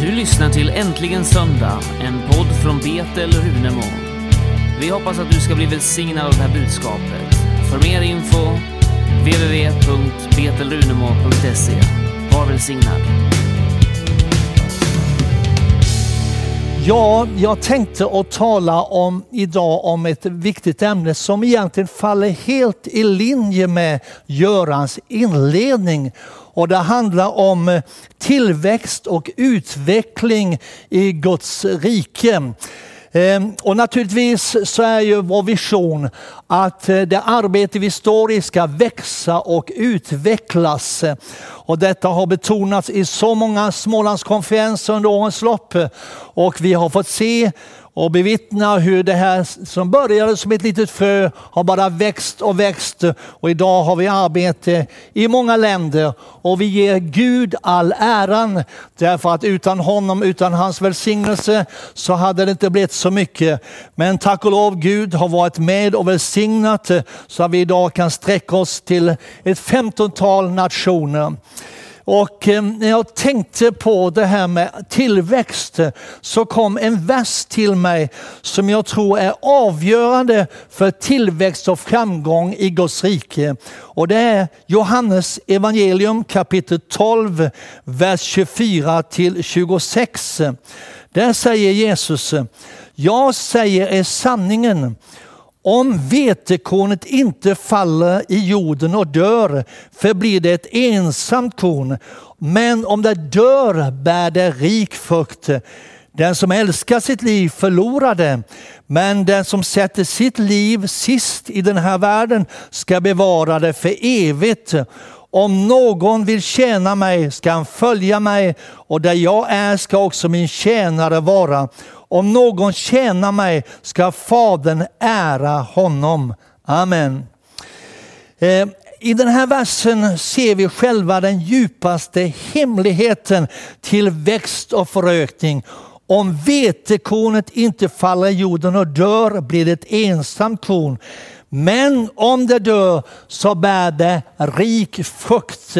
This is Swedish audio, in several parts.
Du lyssnar till Äntligen Söndag, en podd från Betel Runemo. Vi hoppas att du ska bli välsignad av det här budskapet. För mer info www.betelrunemo.se. Var välsignad. Ja, jag tänkte att tala om idag om ett viktigt ämne som egentligen faller helt i linje med Görans inledning. Och det handlar om eh, tillväxt och utveckling i Guds rike. Ehm, och naturligtvis så är ju vår vision att eh, det arbete vi står i ska växa och utvecklas. Och detta har betonats i så många Smålandskonferenser under årens lopp. Och vi har fått se och bevittna hur det här som började som ett litet frö har bara växt och växt. Och idag har vi arbete i många länder och vi ger Gud all äran. Därför att utan honom, utan hans välsignelse så hade det inte blivit så mycket. Men tack och lov Gud har varit med och välsignat så att vi idag kan sträcka oss till ett femtontal nationer. Och eh, när jag tänkte på det här med tillväxt eh, så kom en vers till mig som jag tror är avgörande för tillväxt och framgång i Guds rike. Och det är Johannes evangelium kapitel 12, vers 24 till 26. Där säger Jesus, jag säger er sanningen om vetekornet inte faller i jorden och dör förblir det ett ensamt korn. Men om det dör bär det rik frukt. Den som älskar sitt liv förlorar det, men den som sätter sitt liv sist i den här världen ska bevara det för evigt. Om någon vill tjäna mig ska han följa mig och där jag är ska också min tjänare vara. Om någon tjänar mig ska Fadern ära honom. Amen. Eh, I den här versen ser vi själva den djupaste hemligheten till växt och förökning. Om vetekornet inte faller i jorden och dör blir det ett ensamt korn. Men om det dör så bär det rik frukt.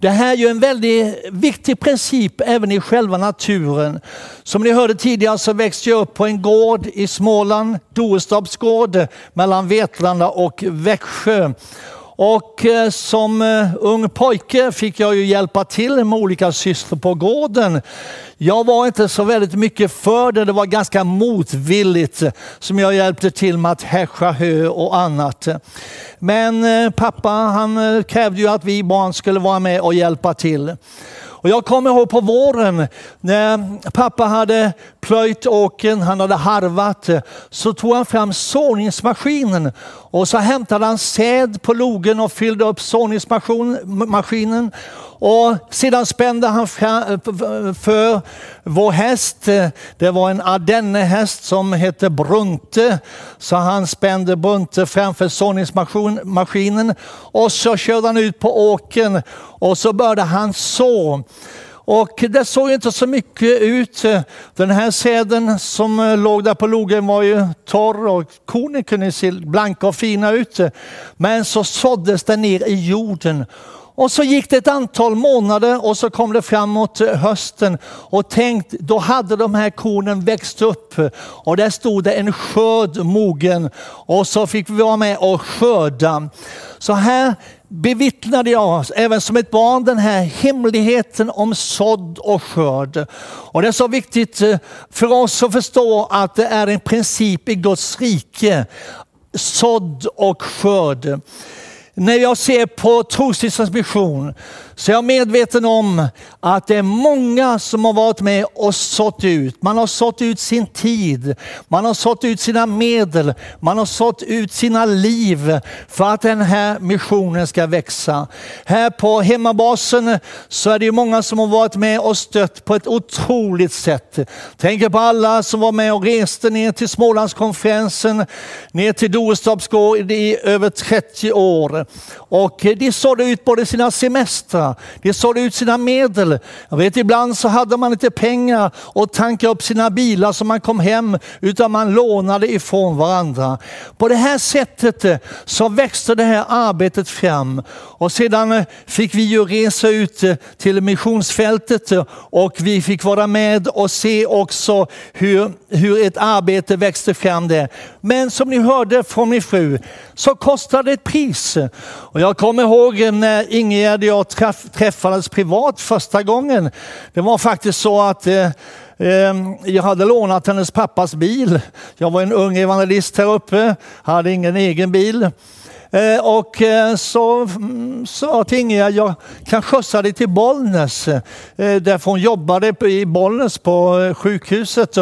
Det här är ju en väldigt viktig princip även i själva naturen. Som ni hörde tidigare så växte jag upp på en gård i Småland, Doestorps gård mellan Vetlanda och Växjö. Och eh, som eh, ung pojke fick jag ju hjälpa till med olika sysslor på gården. Jag var inte så väldigt mycket för det, det var ganska motvilligt som jag hjälpte till med att häscha hö och annat. Men eh, pappa han krävde ju att vi barn skulle vara med och hjälpa till. Och jag kommer ihåg på våren när pappa hade plöjt åken, han hade harvat, så tog han fram såningsmaskinen och så hämtade han säd på logen och fyllde upp såningsmaskinen. Och sedan spände han för vår häst. Det var en ardennehäst som hette Brunte. Så han spände Brunte framför såningsmaskinen och så körde han ut på åken och så började han så. Och det såg inte så mycket ut. Den här säden som låg där på logen var ju torr och kornen kunde se blanka och fina ut. Men så såddes den ner i jorden och så gick det ett antal månader och så kom det framåt hösten och tänkt, då hade de här kornen växt upp och där stod det en skörd mogen och så fick vi vara med och skörda. Så här bevittnade jag även som ett barn den här hemligheten om sådd och skörd. Och det är så viktigt eh, för oss att förstå att det är en princip i Guds rike, sådd och skörd. När jag ser på Trosstiftelsens mission så jag är medveten om att det är många som har varit med och sått ut. Man har sått ut sin tid, man har sått ut sina medel, man har sått ut sina liv för att den här missionen ska växa. Här på hemmabasen så är det många som har varit med och stött på ett otroligt sätt. Tänker på alla som var med och reste ner till Smålandskonferensen, ner till Doestorps i över 30 år. Och de sådde ut både sina semestrar de sålde ut sina medel. Jag vet ibland så hade man inte pengar och tanka upp sina bilar så man kom hem utan man lånade ifrån varandra. På det här sättet eh, så växte det här arbetet fram och sedan eh, fick vi ju resa ut eh, till missionsfältet och vi fick vara med och se också hur, hur ett arbete växte fram där. Men som ni hörde från min fru så kostade det ett pris. Och jag kommer ihåg när Ingegerd och jag träffades privat första gången. Det var faktiskt så att eh, eh, jag hade lånat hennes pappas bil. Jag var en ung evangelist här uppe, hade ingen egen bil. Eh, och eh, så mm, sa till Ingegerd, jag kan skjutsa dig till Bollnäs. Eh, därför hon jobbade i Bollnäs på eh, sjukhuset.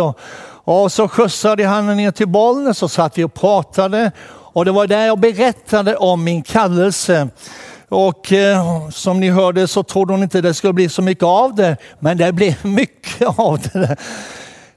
Och så skjutsade han ner till Bollnäs och satt vi och pratade. Och det var där jag berättade om min kallelse. Och eh, som ni hörde så trodde hon inte det skulle bli så mycket av det, men det blev mycket av det.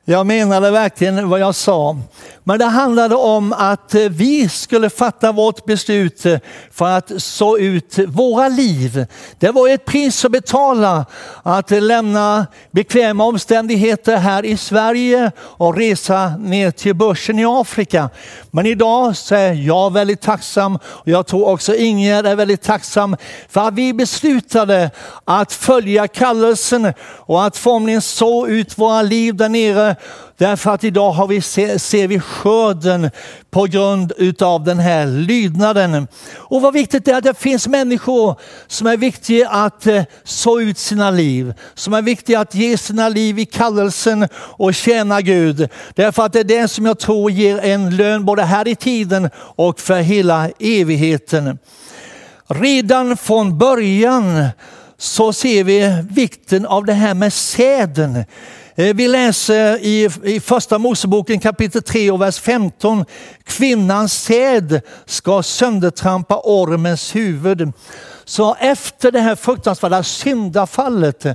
Jag menade verkligen vad jag sa. Men det handlade om att eh, vi skulle fatta vårt beslut eh, för att så ut våra liv. Det var ett pris att betala att lämna bekväma omständigheter här i Sverige och resa ner till börsen i Afrika. Men idag så är jag väldigt tacksam och jag tror också Ingegerd är väldigt tacksam för att vi beslutade att följa kallelsen och att formligen så ut våra liv där nere Därför att idag har vi, ser vi skörden på grund utav den här lydnaden. Och vad viktigt det är att det finns människor som är viktiga att eh, så ut sina liv. Som är viktiga att ge sina liv i kallelsen och tjäna Gud. Därför att det är det som jag tror ger en lön både här i tiden och för hela evigheten. Redan från början så ser vi vikten av det här med säden. Eh, vi läser i, i första Moseboken kapitel 3 och vers 15. Kvinnans säd ska söndertrampa ormens huvud. Så efter det här fruktansvärda syndafallet,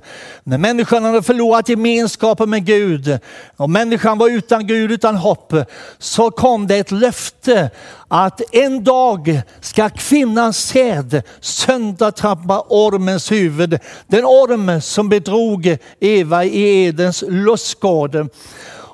när människan hade förlorat gemenskapen med Gud och människan var utan Gud, utan hopp, så kom det ett löfte att en dag ska kvinnans säd söndertrappa ormens huvud. Den orm som bedrog Eva i Edens lustgård.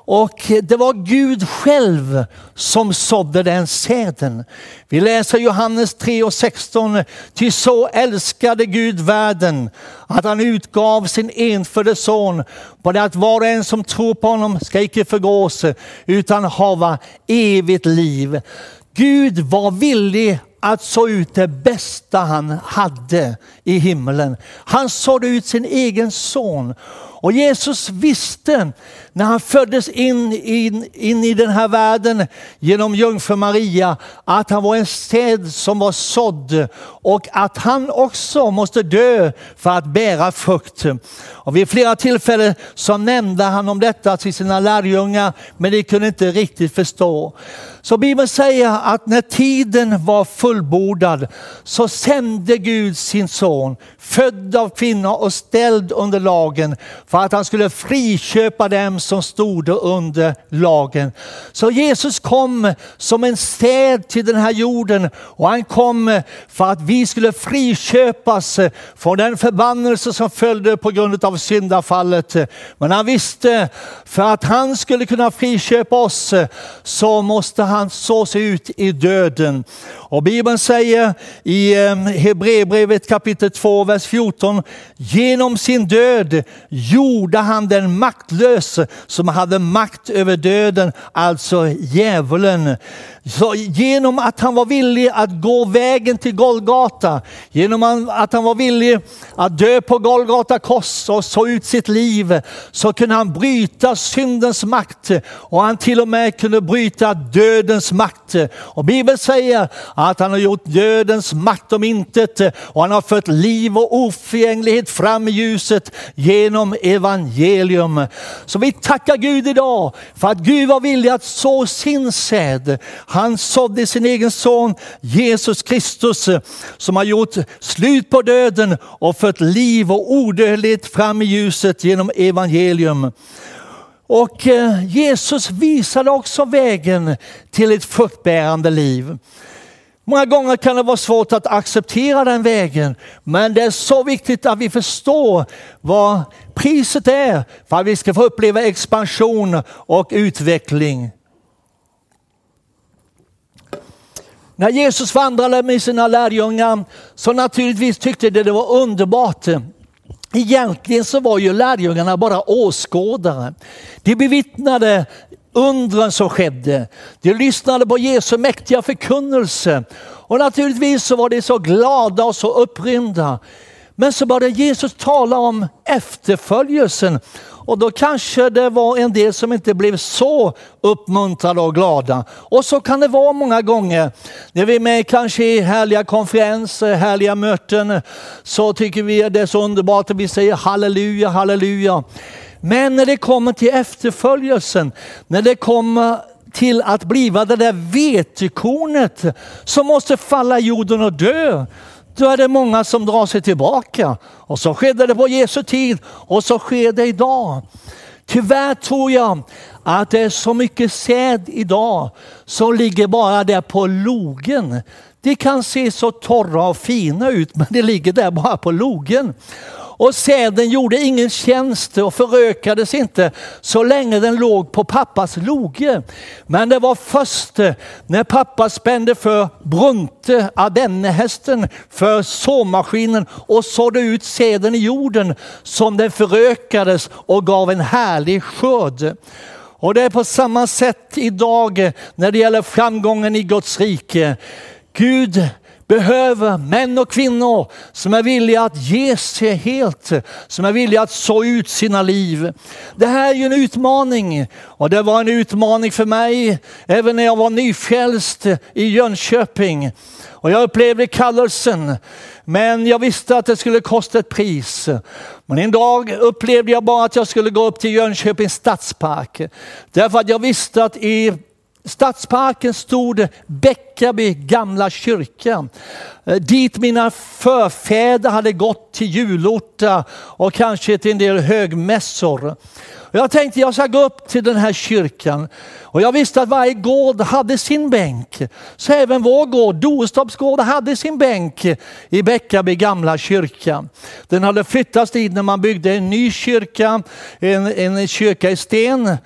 Och det var Gud själv som sådde den säden. Vi läser Johannes 3 och 16. Ty så älskade Gud världen att han utgav sin enfödde son på det att var och en som tror på honom ska icke förgås utan hava evigt liv. Gud var villig att så ut det bästa han hade i himlen. Han sådde ut sin egen son. Och Jesus visste när han föddes in, in, in i den här världen genom jungfru Maria att han var en säd som var sådd och att han också måste dö för att bära frukt. Och vid flera tillfällen så nämnde han om detta till sina lärjungar men de kunde inte riktigt förstå. Så Bibeln säger att när tiden var fullbordad så sände Gud sin son, född av kvinna och ställd under lagen för att han skulle friköpa dem som stod under lagen. Så Jesus kom som en städ till den här jorden och han kom för att vi skulle friköpas från den förbannelse som följde på grund av syndafallet. Men han visste för att han skulle kunna friköpa oss så måste han så sig ut i döden. Och Bibeln säger i eh, Hebreerbrevet kapitel 2, vers 14. Genom sin död gjorde han den maktlös som hade makt över döden, alltså djävulen. Så genom att han var villig att gå vägen till Golgata, genom att han var villig att dö på Golgata kors och så ut sitt liv, så kunde han bryta syndens makt och han till och med kunde bryta dödens makt. Och Bibeln säger att han har gjort dödens makt om intet och han har fört liv och oförgänglighet fram i ljuset genom evangelium. Så vi tackar Gud idag för att Gud var villig att så sin säd. Han sådde sin egen son Jesus Kristus som har gjort slut på döden och fört liv och odödlighet fram i ljuset genom evangelium. Och eh, Jesus visade också vägen till ett fruktbärande liv. Många gånger kan det vara svårt att acceptera den vägen, men det är så viktigt att vi förstår vad priset är för att vi ska få uppleva expansion och utveckling. När Jesus vandrade med sina lärjungar så naturligtvis tyckte de det var underbart. Egentligen så var ju lärjungarna bara åskådare. De bevittnade undren som skedde. De lyssnade på Jesu mäktiga förkunnelse. Och naturligtvis så var de så glada och så upprymda. Men så började Jesus tala om efterföljelsen och då kanske det var en del som inte blev så uppmuntrade och glada. Och så kan det vara många gånger. När vi är med kanske i härliga konferenser, härliga möten, så tycker vi att det är så underbart att vi säger halleluja, halleluja. Men när det kommer till efterföljelsen, när det kommer till att bliva det där vetekornet som måste falla i jorden och dö, då är det många som drar sig tillbaka. Och så skedde det på Jesu tid och så sker det idag. Tyvärr tror jag att det är så mycket säd idag som ligger bara där på logen. De kan se så torra och fina ut men det ligger där bara på logen. Och säden gjorde ingen tjänst och förökades inte så länge den låg på pappas loge. Men det var först när pappa spände för Brunte, adennehästen, för såmaskinen och sådde ut säden i jorden som den förökades och gav en härlig skörd. Och det är på samma sätt idag när det gäller framgången i Guds rike. Gud behöver män och kvinnor som är villiga att ge sig helt, som är villiga att så ut sina liv. Det här är ju en utmaning och det var en utmaning för mig även när jag var nyfrälst i Jönköping. Och jag upplevde kallelsen, men jag visste att det skulle kosta ett pris. Men en dag upplevde jag bara att jag skulle gå upp till Jönköpings stadspark. Därför att jag visste att i Stadsparken stod Bäckaby gamla kyrka. Eh, dit mina förfäder hade gått till julorta och kanske till en del högmässor. Jag tänkte jag ska gå upp till den här kyrkan och jag visste att varje gård hade sin bänk. Så även vår gård, Doestorps gård, hade sin bänk i Bäckaby gamla kyrka. Den hade flyttats dit när man byggde en ny kyrka, en, en kyrka i sten.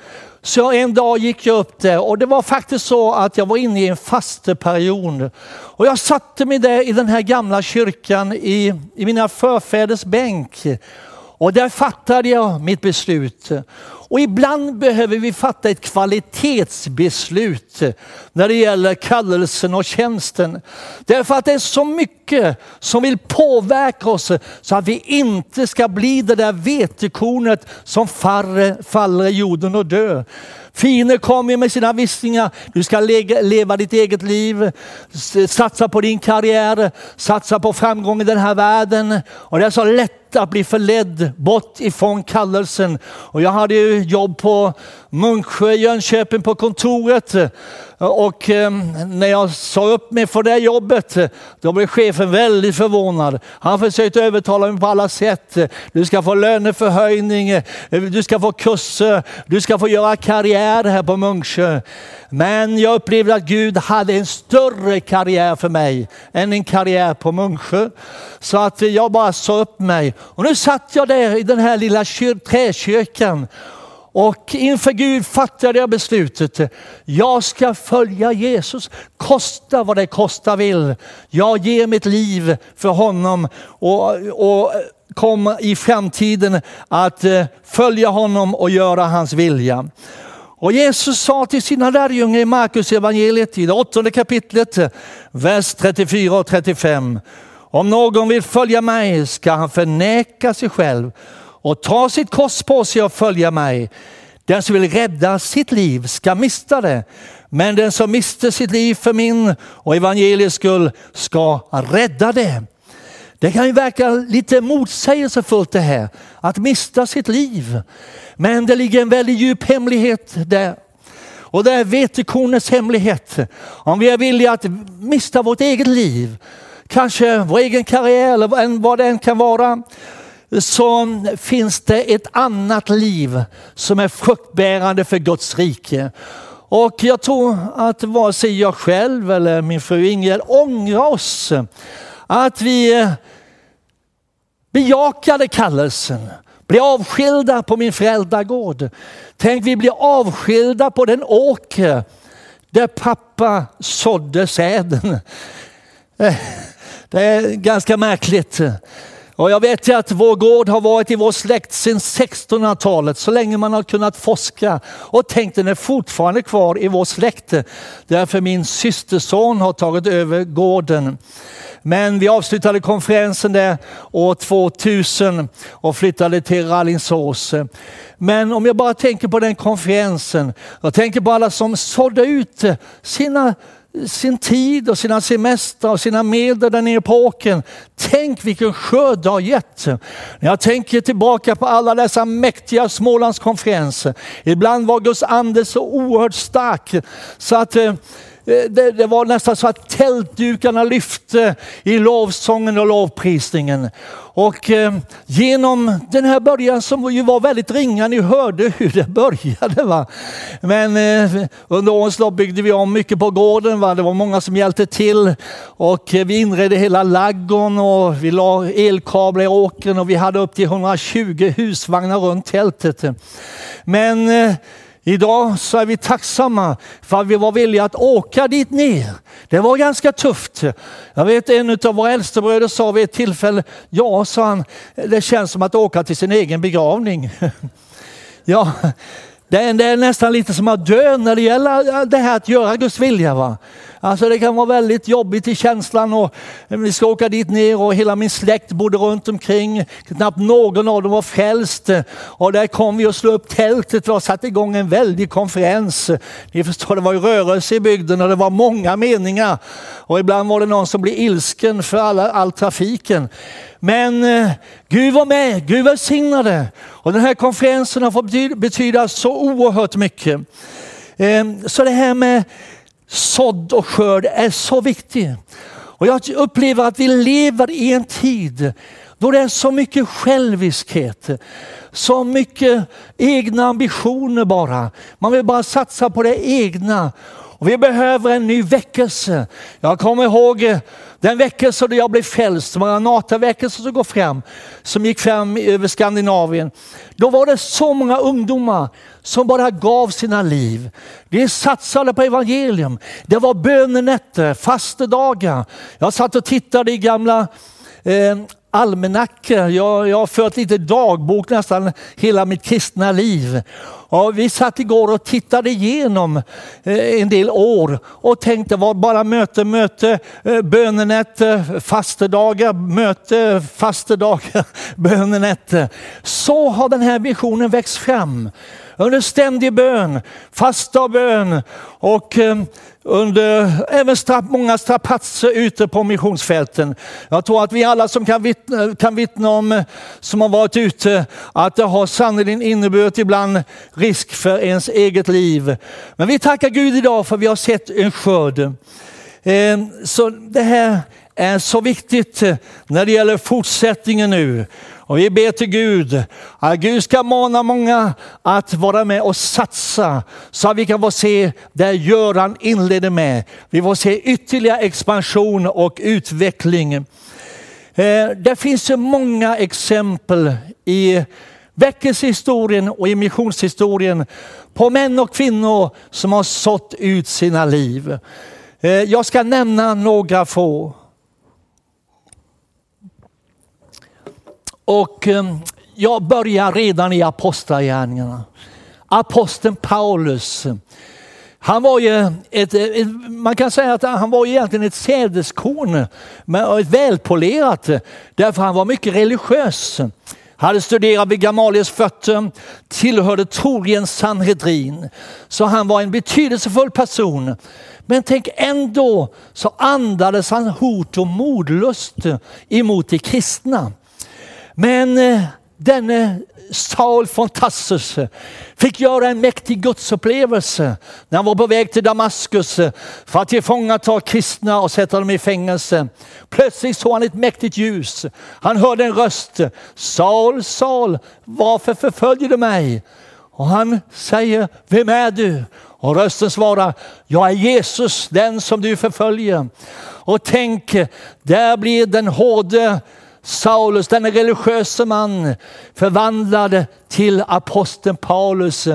Så en dag gick jag upp där och det var faktiskt så att jag var inne i en fasteperiod. Och jag satte mig där i den här gamla kyrkan i, i mina förfäders bänk. Och där fattade jag mitt beslut. Och ibland behöver vi fatta ett kvalitetsbeslut när det gäller kallelsen och tjänsten. Därför att det är så mycket som vill påverka oss så att vi inte ska bli det där vetekornet som faller, faller i jorden och dör. Fiender kommer med sina viskningar. Du ska leva ditt eget liv, satsa på din karriär, satsa på framgång i den här världen. Och det är så lätt att bli förledd bort ifrån kallelsen. Och jag hade ju jobb på Munksjö, Jönköping på kontoret. Och eh, när jag sa upp mig för det jobbet, då blev chefen väldigt förvånad. Han försökte övertala mig på alla sätt. Du ska få löneförhöjning, du ska få kurser, du ska få göra karriär här på Munksjö. Men jag upplevde att Gud hade en större karriär för mig än en karriär på Munksjö. Så att jag bara sa upp mig. Och nu satt jag där i den här lilla träkyrkan och inför Gud fattade jag beslutet. Jag ska följa Jesus, kosta vad det kosta vill. Jag ger mitt liv för honom och, och kommer i framtiden att eh, följa honom och göra hans vilja. Och Jesus sa till sina lärjungar i Markus evangeliet i det åttonde kapitlet, vers 34 och 35. Om någon vill följa mig ska han förneka sig själv och ta sitt kors på sig och följa mig. Den som vill rädda sitt liv ska mista det. Men den som mister sitt liv för min och evangeliets skull ska rädda det. Det kan ju verka lite motsägelsefullt det här, att mista sitt liv. Men det ligger en väldigt djup hemlighet där. Och det är vetekornets hemlighet. Om vi är villiga att mista vårt eget liv, kanske vår egen karriär eller vad det än kan vara, så finns det ett annat liv som är fruktbärande för Guds rike. Och jag tror att vare sig jag själv eller min fru Ingrid ångrar oss att vi bejakade kallelsen, blev avskilda på min föräldragård. Tänk vi blir avskilda på den åker där pappa sådde säden. Eh, det är ganska märkligt. Och jag vet ju att vår gård har varit i vår släkt sedan 1600-talet, så länge man har kunnat forska. Och tänk den är fortfarande kvar i vår släkt. Därför min systerson har tagit över gården. Men vi avslutade konferensen där år 2000 och flyttade till Rallingsås. Men om jag bara tänker på den konferensen, jag tänker på alla som sådde ut sina sin tid och sina semestrar och sina medel där nere på åkern. Tänk vilken skörd det har gett. När jag tänker tillbaka på alla dessa mäktiga Smålandskonferenser. Ibland var Guds ande så oerhört stark så att Eh, det, det, var nästan så att tältdukarna lyfte i lovsången och lovprisningen. Och eh, genom den här början som ju var väldigt ringa, ni hörde hur det började. Va? Men eh, under årens lopp byggde vi om mycket på gården. Va? Det var många som hjälpte till och eh, vi inredde hela laggon och vi la elkablar i åkern och vi hade upp till 120 husvagnar runt tältet. Men eh, Idag så är vi tacksamma för att vi var villiga att åka dit ner. Det var ganska tufft. Jag vet en av våra äldste bröder sa vid ett tillfälle, ja sa han, det känns som att åka till sin egen begravning. ja, det är, det är, nästan lite som att dö när det gäller det här att göra Guds vilja. Va? Alltså det kan vara väldigt jobbigt i känslan och eh, vi ska åka dit ner och hela min släkt bodde runt omkring. Knappt någon av dem var frälst. Och där kom vi och slog upp tältet och satte igång en väldig konferens. Ni förstår, det var ju rörelse i bygden och det var många meningar. Och ibland var det någon som blev ilsken för alla, all trafiken. Men eh, Gud var med, Gud välsignade. Och den här konferensen har fått betyda, så oerhört mycket. Eh, så det här med sådd och skörd är så viktig. Och jag upplever att vi lever i en tid då det är så mycket själviskhet, så mycket egna ambitioner bara. Man vill bara satsa på det egna. Och vi behöver en ny väckelse. Jag kommer ihåg den väckelse då jag blev frälst, Maranataväckelsen som går fram, som gick fram över Skandinavien. Då var det så många ungdomar som bara gav sina liv. De satsade på evangelium. Det var bönenätter, fastedagar. Jag satt och tittade i gamla eh, almanackor. Jag, jag har fört lite dagbok nästan hela mitt kristna liv. Och vi satt igår och tittade igenom eh, en del år och tänkte var bara möte, möte, eh, bönenätter, fastedagar, möte, fastedagar, bönenätter. Så har den här visionen växt fram under ständig bön, fasta och bön och ehm, under även strapp, många strapatser ute på missionsfälten. Jag tror att vi alla som kan vittna, kan vittna om, som har varit ute, att det har sannerligen inneburit ibland risk för ens eget liv. Men vi tackar Gud idag för vi har sett en skörd. Ehm, så det här är så viktigt när det gäller fortsättningen nu. Och vi ber till Gud att Gud ska mana många att vara med och satsa så att vi kan få se det Göran inledde med. Vi får se ytterligare expansion och utveckling. Eh, det finns så många exempel i väckelsehistorien och i missionshistorien på män och kvinnor som har sått ut sina liv. Eh, jag ska nämna några få. Och eh, jag börjar redan i apostlagärningarna. Aposteln Paulus. Han var ju ett, eh, man kan säga att han var egentligen ett sädeskorn, ett välpolerat, därför han var mycket religiös. Hade studerat vid Gamaliels fötter, tillhörde troligen Sanhedrin. Så han var en betydelsefull person. Men tänk ändå så andades han hot och modlust emot de kristna. Men eh, denne Saul von Tassus eh, fick göra en mäktig gudsupplevelse när han var på väg till Damaskus eh, för att tillfångata kristna och sätta dem i fängelse. Plötsligt såg han ett mäktigt ljus. Han hörde en röst. Saul, Saul, varför förföljer du mig? Och han säger, vem är du? Och rösten svarar, jag är Jesus, den som du förföljer. Och tänk, där blir den hårde Saulus, den religiöse man, förvandlad till aposteln Paulus.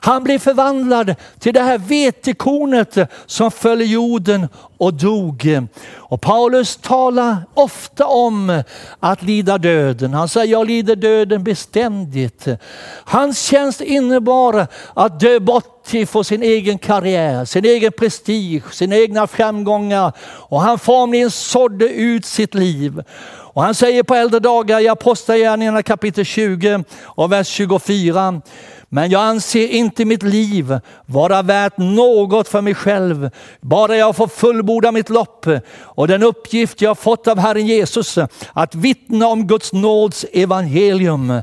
Han blev förvandlad till det här vetekornet som föll i jorden och dog. Och Paulus talar ofta om att lida döden. Han säger, jag lider döden beständigt. Hans tjänst innebar att dö bort ifrån sin egen karriär, sin egen prestige, sina egna framgångar. Och han formligen sådde ut sitt liv. Och han säger på äldre dagar i Apostlagärningarna kapitel 20 och vers 24. Men jag anser inte mitt liv vara värt något för mig själv, bara jag får fullborda mitt lopp och den uppgift jag fått av Herren Jesus att vittna om Guds nåds evangelium.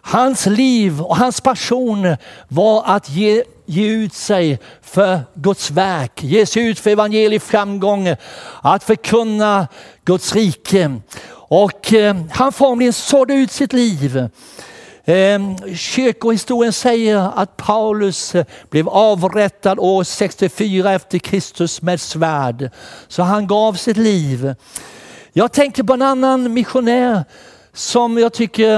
Hans liv och hans passion var att ge, ge ut sig för Guds verk, ge sig ut för evangelisk framgång, att förkunna Guds rike. Och eh, han formligen sådde ut sitt liv. Eh, kyrkohistorien säger att Paulus eh, blev avrättad år 64 efter Kristus med svärd. Så han gav sitt liv. Jag tänker på en annan missionär som jag tycker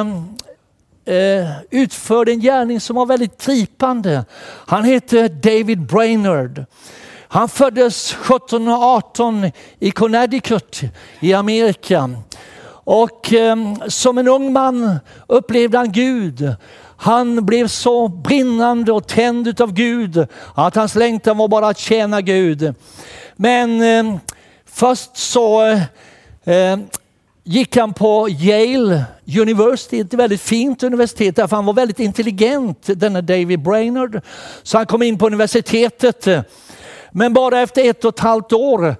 eh, utförde en gärning som var väldigt gripande. Han heter David Brainerd. Han föddes 1718 i Connecticut i Amerika. Och eh, som en ung man upplevde han Gud. Han blev så brinnande och tänd av Gud att hans längtan var bara att tjäna Gud. Men eh, först så eh, gick han på Yale University, ett väldigt fint universitet därför han var väldigt intelligent, denna David Brainerd. Så han kom in på universitetet. Men bara efter ett och ett halvt år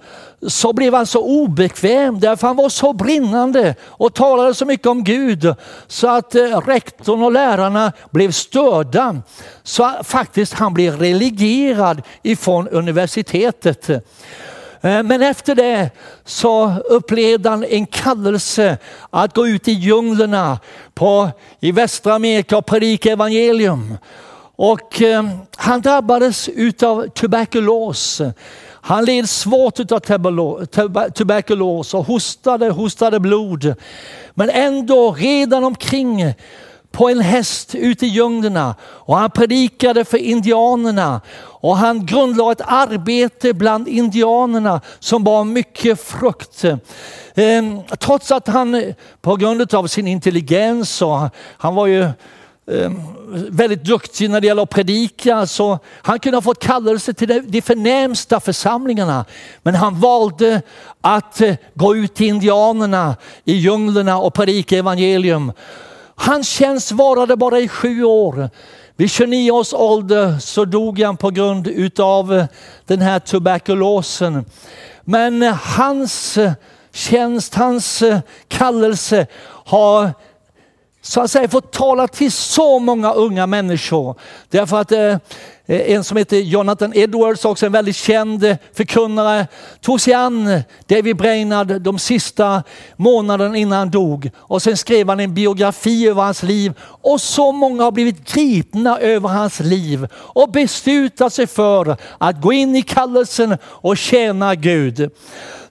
så blev han så obekväm därför han var så brinnande och talade så mycket om Gud så att eh, rektorn och lärarna blev störda. Så faktiskt han blev relegerad ifrån universitetet. Eh, men efter det så upplevde han en kallelse att gå ut i djunglerna på, i västra Amerika och predika evangelium. Och eh, han drabbades utav tuberkulos. Han led svårt av tuberkulos och hostade, hostade blod. Men ändå red han omkring på en häst ute i djunglerna och han predikade för indianerna och han grundlade ett arbete bland indianerna som var mycket frukt. Ehm, trots att han på grund av sin intelligens och han var ju Ehm, väldigt duktig när det gäller att predika. Så han kunde ha fått kallelse till de förnämsta församlingarna. Men han valde att eh, gå ut till indianerna i djunglerna och predika evangelium. Hans tjänst varade bara i sju år. Vid 29 års ålder så dog han på grund utav eh, den här tuberkulosen. Men eh, hans tjänst, hans kallelse har så att säga fått tala till så många unga människor. Därför att eh, Eh, en som heter Jonathan Edwards, också en väldigt känd eh, förkunnare, tog sig an David Brainard de sista månaderna innan han dog. Och sen skrev han en biografi över hans liv. Och så många har blivit gripna över hans liv och beslutat sig för att gå in i kallelsen och tjäna Gud.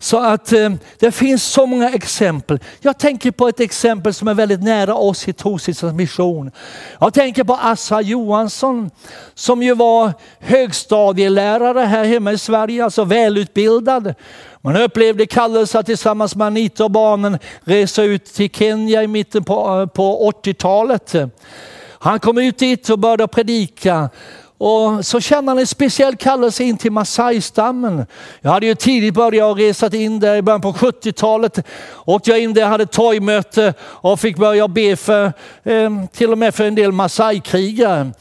Så att eh, det finns så många exempel. Jag tänker på ett exempel som är väldigt nära oss i Trosriksdagens mission. Jag tänker på Assa Johansson som ju var högstadielärare här hemma i Sverige, alltså välutbildad. Man upplevde kallelse att tillsammans med Anita och barnen resa ut till Kenya i mitten på, eh, på 80-talet. Han kom ut dit och började predika och så kände han en speciell kallelse in till Masai-stammen. Jag hade ju tidigt börjat resa in där i början på 70-talet. Åkte jag in där, hade torgmöte och fick börja be för, eh, till och med för en del Masai-krigare.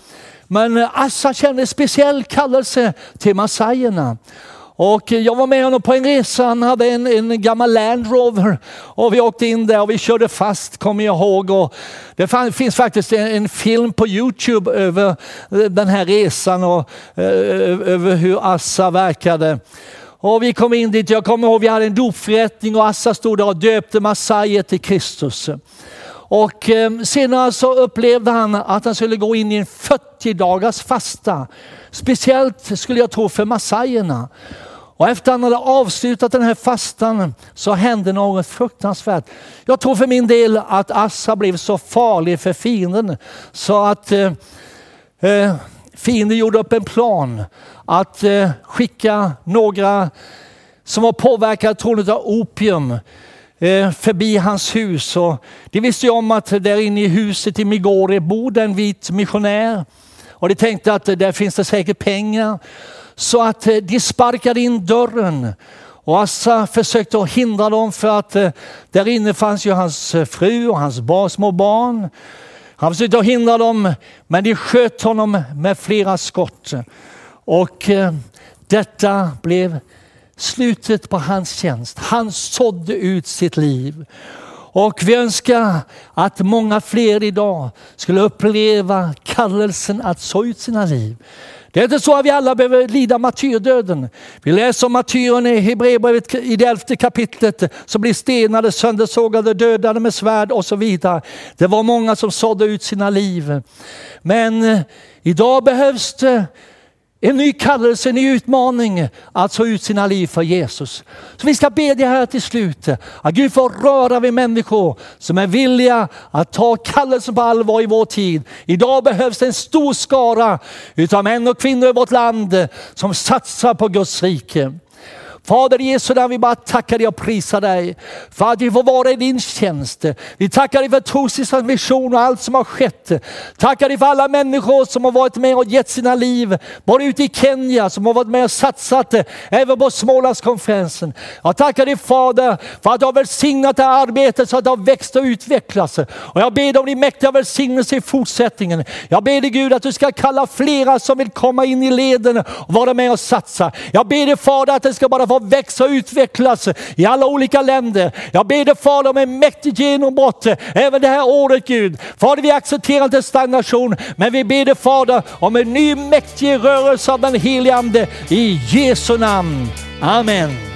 Men eh, Assa kände en speciell kallelse till massajerna Och eh, jag var med honom på en resa, han hade en, en gammal Land Rover och vi åkte in där och vi körde fast kommer jag ihåg. Och det fann, finns faktiskt en, en, film på Youtube över eh, den här resan och över hur Assa verkade. Och vi kom in dit, jag kommer ihåg vi hade en dopförrättning och Assa stod där och döpte Massajer till Kristus. Och ehm, senare så upplevde han att han skulle gå in i en 40 dagars fasta. Speciellt skulle jag tro för massajerna. Och efter han hade avslutat den här fastan så hände något fruktansvärt. Jag tror för min del att Assa blev så farlig för fienden så att eh, eh, fienden gjorde upp en plan att eh, skicka några som var påverkade troligen av opium Eh, förbi hans hus. Och de visste ju om att där inne i huset i Migori bor en vit missionär. Och de tänkte att där finns det säkert pengar. Så att eh, de sparkade in dörren. Och Assa försökte att hindra dem för att eh, där inne fanns ju hans fru och hans små barn. Han försökte att hindra dem men de sköt honom med flera skott. Och detta blev slutet på hans tjänst. Han sådde ut sitt liv. Och vi önskar att många fler idag skulle uppleva kallelsen att så ut sina liv. Det är inte så att vi alla behöver lida martyrdöden. Vi läser om martyren i Hebreerbrevet i det elfte kapitlet som blir stenade, söndersågade, dödade med svärd och så vidare. Det var många som sådde ut sina liv. Men eh, idag behövs det en ny kallelse, en ny utmaning att så ut sina liv för Jesus. Så vi ska bedja här till slut att Gud får röra vid människor som är villiga att ta kallelsen på allvar i vår tid. Idag behövs det en stor skara utav män och kvinnor i vårt land som satsar på Guds rike. Fader Jesus, Jesu vi bara tackar dig och prisar dig för att vi får vara i din tjänst. Vi tackar dig för Trosriksdagens mission och allt som har skett. Tackar dig för alla människor som har varit med och gett sina liv, både ute i Kenya, som har varit med och satsat, eh, även på Smålandskonferensen. Jag tackar dig Fader för att du har välsignat det här arbetet så att det har växt och utvecklats. Och jag ber dig om din mäktiga välsignelse i fortsättningen. Jag ber dig Gud att du ska kalla flera som vill komma in i leden och vara med och satsa. Jag ber dig Fader att det ska bara växa och utvecklas i alla olika länder. Jag ber dig Fader om en mäktig genombrott även det här året Gud. Fader vi accepterar inte stagnation men vi ber dig Fader om en ny mäktig rörelse av den helige Ande i Jesu namn. Amen.